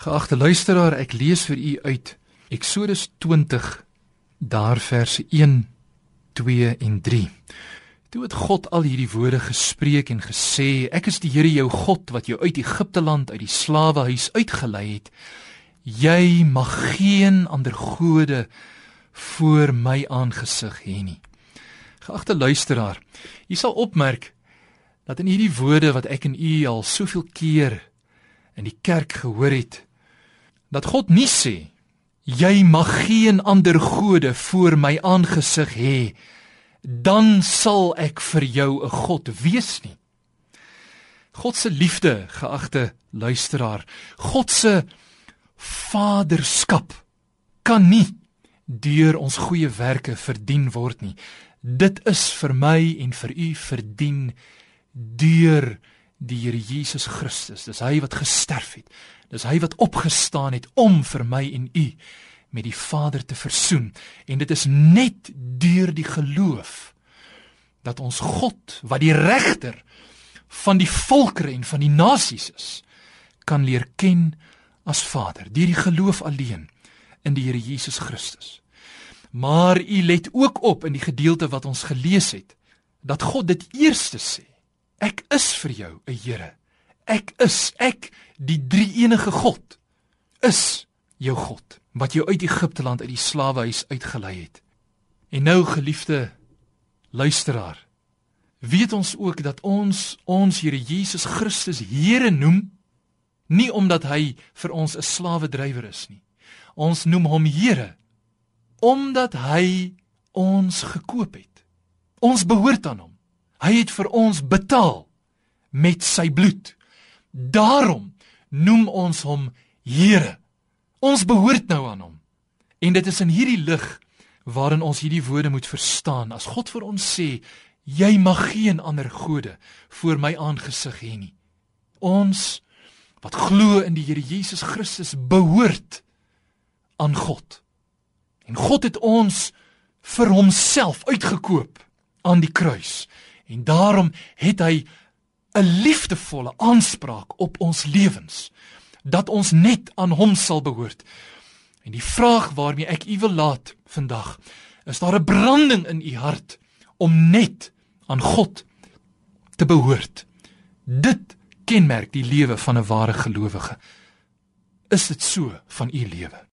Geagte luisteraar, ek lees vir u uit Eksodus 20 daar verse 1, 2 en 3. Toe het God al hierdie woorde gespreek en gesê: Ek is die Here jou God wat jou uit Egipte land uit die slawehuis uitgelei het. Jy mag geen ander gode voor my aangesig hê nie. Geagte luisteraar, u sal opmerk dat in hierdie woorde wat ek en u al soveel keer in die kerk gehoor het, dat God nie sê jy mag geen ander gode voor my aangesig hê dan sal ek vir jou 'n god wees nie. God se liefde geagte luisteraar God se vaderskap kan nie deur ons goeie werke verdien word nie. Dit is vir my en vir u verdien deur die Here Jesus Christus dis hy wat gesterf het Dis hy wat opgestaan het om vir my en u met die Vader te versoen en dit is net deur die geloof dat ons God wat die regter van die volkere en van die nasies is kan leer ken as Vader deur die geloof alleen in die Here Jesus Christus. Maar u let ook op in die gedeelte wat ons gelees het dat God dit eerste sê. Ek is vir jou 'n Here Ek is ek die drie enige God is jou God wat jou uit Egipte land uit die slawehuis uitgelei het. En nou geliefde luisteraar, weet ons ook dat ons ons Here Jesus Christus Here noem nie omdat hy vir ons 'n slawedrywer is nie. Ons noem hom Here omdat hy ons gekoop het. Ons behoort aan hom. Hy het vir ons betaal met sy bloed. Daarom noem ons hom Here. Ons behoort nou aan hom. En dit is in hierdie lig waarin ons hierdie woorde moet verstaan. As God vir ons sê, jy mag geen ander gode voor my aangesig hê nie. Ons wat glo in die Here Jesus Christus behoort aan God. En God het ons vir homself uitgekoop aan die kruis. En daarom het hy 'n liefdevolle aanspraak op ons lewens dat ons net aan hom sal behoort. En die vraag waarmee ek u wil laat vandag, is daar 'n branding in u hart om net aan God te behoort. Dit kenmerk die lewe van 'n ware gelowige. Is dit so van u lewe?